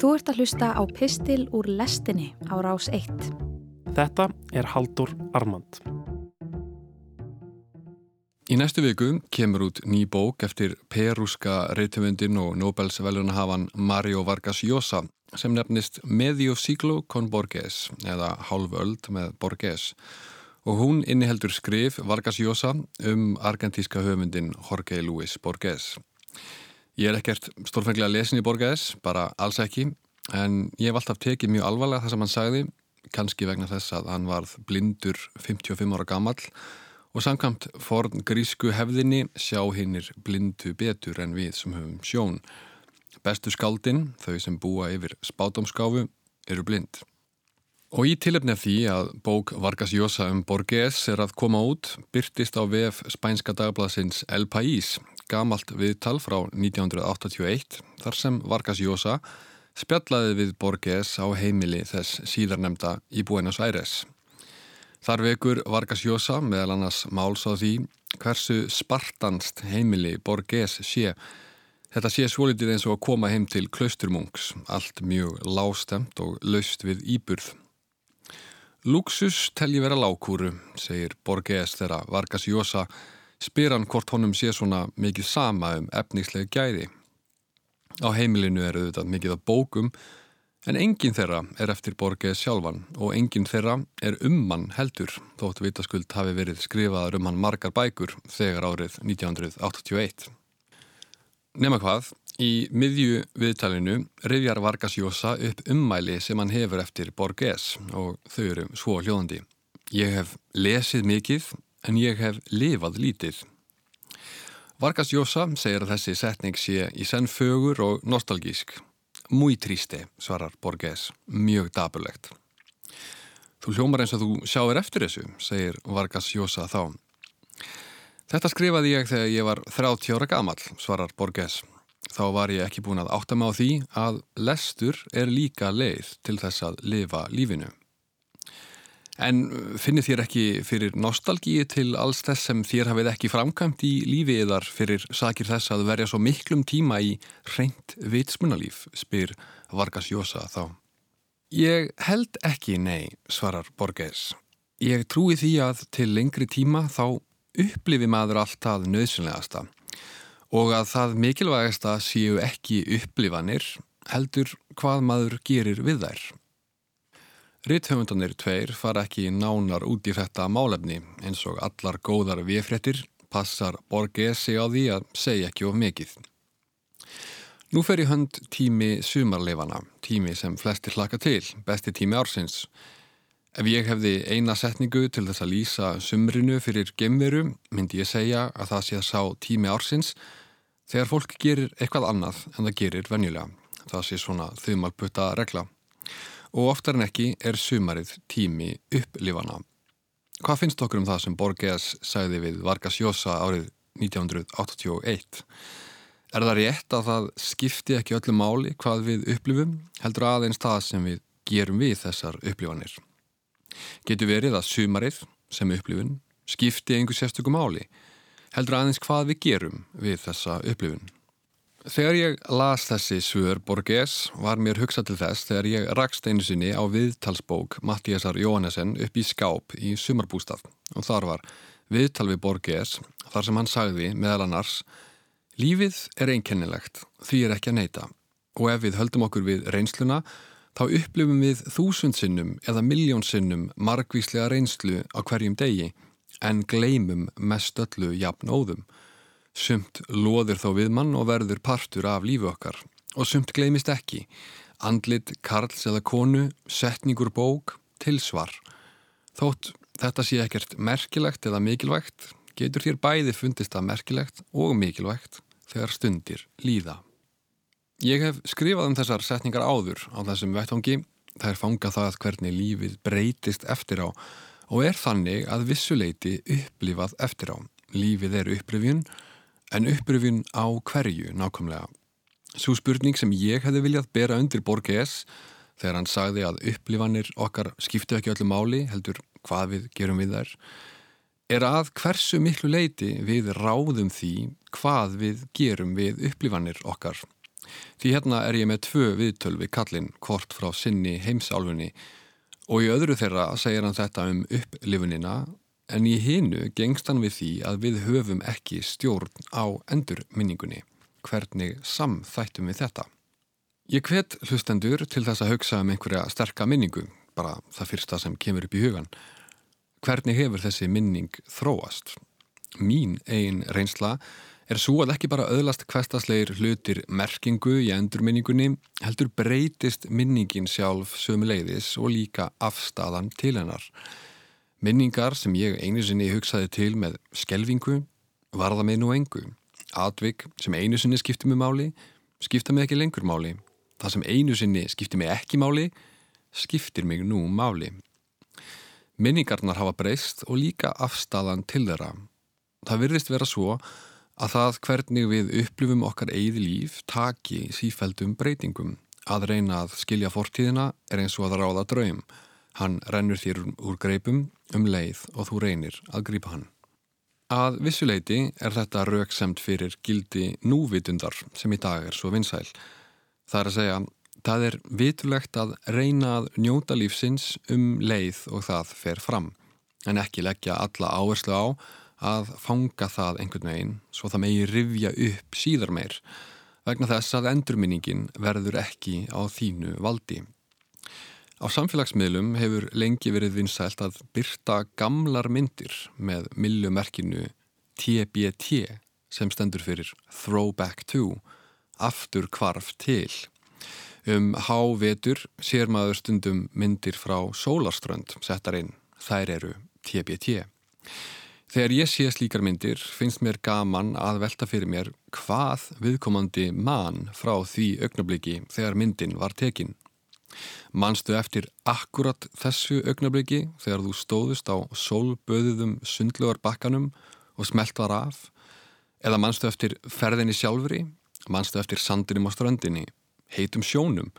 Þú ert að hlusta á Pistil úr lestinni á rás 1. Þetta er Haldur Armand. Í næstu viku kemur út ný bók eftir perúska reytumundin og Nobels velunahafan Mario Vargas Llosa sem nefnist Medio Siglo con Borges eða Hálföld með Borges og hún inniheldur skrif Vargas Llosa um argentíska höfundin Jorge Luis Borges. Ég er ekkert stórfenglega lesin í Borges, bara alls ekki, en ég hef alltaf tekið mjög alvarlega það sem hann sagði, kannski vegna þess að hann varð blindur 55 ára gammal og samkvæmt forn grísku hefðinni sjá hinnir blindu betur en við sem höfum sjón. Bestu skaldinn, þau sem búa yfir spátumskáfu, eru blind. Og í tilöfni af því að bók Vargas Llosa um Borges er að koma út, byrtist á VF spænska dagbladsins El País gamalt viðtal frá 1981 þar sem Vargas Llosa spjallaði við Borges á heimili þess síðarnemda í Buenos Aires. Þar vekur Vargas Llosa meðal annars máls á því hversu spartanst heimili Borges sé. Þetta sé svolítið eins og að koma heim til klausturmungs, allt mjög lástemt og laust við íburð. Luxus telji vera lákúru, segir Borges þegar Vargas Llosa spyr hann hvort honum sé svona mikið sama um efningslega gæði. Á heimilinu eru þetta mikið af bókum en enginn þeirra er eftir borgið sjálfan og enginn þeirra er ummann heldur þótt vitaskuld hafi verið skrifaður um hann margar bækur þegar árið 1981. Nefna hvað, í miðju viðtalinu reyðjar Vargas Llosa upp ummæli sem hann hefur eftir Borges og þau eru svo hljóðandi. Ég hef lesið mikið en ég hef lifað lítið. Vargas Llosa segir að þessi setning sé í senn fögur og nostalgísk. Múi trísti, svarar Borges, mjög daburlegt. Þú hljómar eins og þú sjáir eftir þessu, segir Vargas Llosa þá. Þetta skrifaði ég þegar ég var 30 ára gamal, svarar Borges. Þá var ég ekki búin að átta mig á því að lestur er líka leið til þess að lifa lífinu. En finnir þér ekki fyrir nostalgíu til alls þess sem þér hafið ekki framkvæmt í lífi eðar fyrir sakir þess að verja svo miklum tíma í reynd vitsmunalíf, spyr Vargas Llosa þá. Ég held ekki nei, svarar Borges. Ég trúi því að til lengri tíma þá upplifi maður alltaf nöðsynlegasta og að það mikilvægasta séu ekki upplifanir heldur hvað maður gerir við þær. Ritthöfundanir tveir fara ekki nánar út í þetta málefni eins og allar góðar viðfrettir passar Borgesi á því að segja ekki of mikið. Nú fer í hönd tími sumarleifana, tími sem flestir hlaka til, besti tími ársins. Ef ég hefði eina setningu til þess að lýsa sumrinu fyrir gemveru, myndi ég segja að það sé að sá tími ársins þegar fólk gerir eitthvað annað en það gerir venjulega. Það sé svona þumalputta regla og oftar en ekki er sumarið tími upplifana. Hvað finnst okkur um það sem Borges sagði við Vargas Llosa árið 1981? Er það rétt að það skipti ekki öllu máli hvað við upplifum heldur aðeins það sem við gerum við þessar upplifanir? Getur verið að sumarið sem upplifun skipti einhver sérstökum máli heldur aðeins hvað við gerum við þessa upplifun? Þegar ég las þessi svör Borges var mér hugsað til þess þegar ég rakst einu sinni á viðtalsbók Mattíasar Jóhannesen upp í skáp í sumarbústað og þar var viðtal við Borges þar sem hann sagði meðal annars Lífið er einkennilegt, því er ekki að neyta og ef við höldum okkur við reynsluna þá upplifum við þúsundsinnum eða miljónsinnum margvíslega reynslu á hverjum degi en gleymum mest öllu jafn óðum. Sumt loðir þó við mann og verður partur af lífi okkar og sumt gleimist ekki. Andlit, karls eða konu, setningur bók, tilsvar. Þótt þetta sé ekkert merkilegt eða mikilvægt, getur þér bæði fundist að merkilegt og mikilvægt þegar stundir líða. Ég hef skrifað um þessar setningar áður á þessum vettvangi. Það er fangað það hvernig lífið breytist eftir á og er þannig að vissuleiti upplifað eftir á. Lífið er upplifjun En uppröfin á hverju nákvæmlega? Svo spurning sem ég hefði viljað bera undir Borges þegar hann sagði að upplifanir okkar skiptu ekki öllu máli, heldur hvað við gerum við þær, er að hversu miklu leiti við ráðum því hvað við gerum við upplifanir okkar. Því hérna er ég með tvö viðtöl við kallin hvort frá sinni heimsálfunni og í öðru þeirra segir hann þetta um upplifunina en í hinu gengst hann við því að við höfum ekki stjórn á endurminningunni. Hvernig samþættum við þetta? Ég hvet hlustendur til þess að hugsa um einhverja sterka minningu, bara það fyrsta sem kemur upp í hugan. Hvernig hefur þessi minning þróast? Mín einn reynsla er svo að ekki bara öðlast hverstasleir hlutir merkingu í endurminningunni, heldur breytist minningin sjálf sömuleiðis og líka afstæðan til hennar. Minningar sem ég einu sinni hugsaði til með skelvingu varða mig nú engu. Atvik sem einu sinni skipti mig máli, skipta mig ekki lengur máli. Það sem einu sinni skipti mig ekki máli, skiptir mig nú máli. Minningarnar hafa breyst og líka afstæðan til þeirra. Það virðist vera svo að það hvernig við upplifum okkar eigið líf taki sífældum breytingum. Að reyna að skilja fortíðina er eins og að ráða draum. Hann rennur þér úr greipum um leið og þú reynir að grípa hann. Að vissuleiti er þetta rauksemt fyrir gildi núvitundar sem í dag er svo vinsæl. Það er að segja Það er vitulegt að reyna að njóta lífsins um leið og það fer fram, en ekki leggja alla áherslu á að fanga það einhvern veginn svo það megi rivja upp síðar meir, vegna þess að endurminningin verður ekki á þínu valdi. Á samfélagsmiðlum hefur lengi verið vinsælt að byrta gamlar myndir með millumerkinu TBT sem stendur fyrir Throwback to, aftur kvarf til. Um hávetur sér maður stundum myndir frá sólarströnd settar inn. Þær eru TBT. Þegar ég sé slíkar myndir finnst mér gaman að velta fyrir mér hvað viðkomandi mann frá því augnabliki þegar myndin var tekin. Manstu eftir akkurat þessu augnabliki þegar þú stóðust á sólböðuðum sundlugar bakkanum og smelt var af? Eða manstu eftir ferðinni sjálfri? Manstu eftir sandinum á ströndinni? heitum sjónum,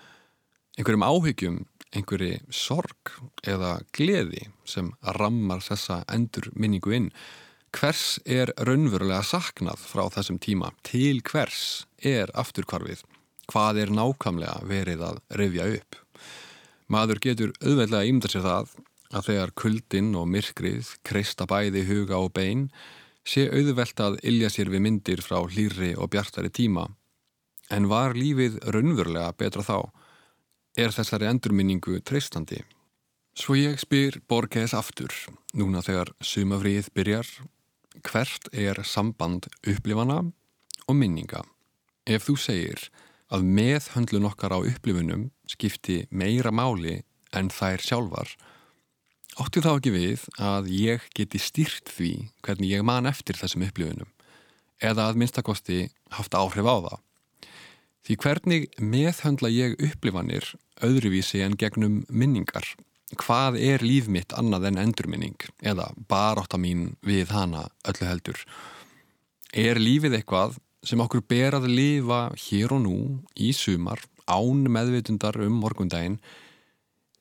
einhverjum áhyggjum, einhverji sorg eða gleði sem rammar þessa endur minningu inn. Hvers er raunverulega saknað frá þessum tíma? Til hvers er afturkvarfið? Hvað er nákvæmlega verið að revja upp? Maður getur auðveitlega ímda sér það að þegar kuldinn og myrkrið kreista bæði huga og bein sé auðvelt að ilja sér við myndir frá hlýri og bjartari tíma En var lífið raunverulega betra þá? Er þessari endurminningu treystandi? Svo ég spyr Borges aftur, núna þegar sumafríð byrjar, hvert er samband upplifana og minninga? Ef þú segir að meðhöndlun okkar á upplifunum skipti meira máli en þær sjálfar, ótti þá ekki við að ég geti stýrt því hvernig ég man eftir þessum upplifunum eða að minnstakosti haft áhrif á það. Því hvernig meðhöndla ég upplifanir öðruvísi en gegnum minningar? Hvað er líf mitt annað en endurminning eða baróta mín við hana öllu heldur? Er lífið eitthvað sem okkur ber að lifa hér og nú í sumar án meðvitundar um morgundaginn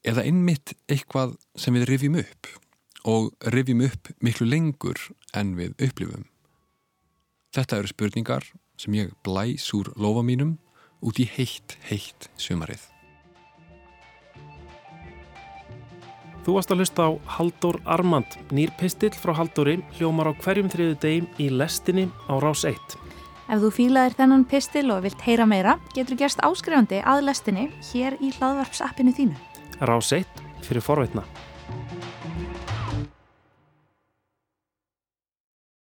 eða einmitt eitthvað sem við rifjum upp og rifjum upp miklu lengur en við upplifum? Þetta eru spurningar sem ég blæs úr lofa mínum út í heitt, heitt sumarið. Þú varst að hlusta á Haldur Armand, nýr pistill frá Halduri, hljómar á hverjum þriðu degim í lestinni á Rás 1. Ef þú fílaðir þennan pistil og vilt heyra meira, getur gerst áskrifandi að lestinni hér í hlaðvarpsappinu þínu. Rás 1 fyrir forveitna.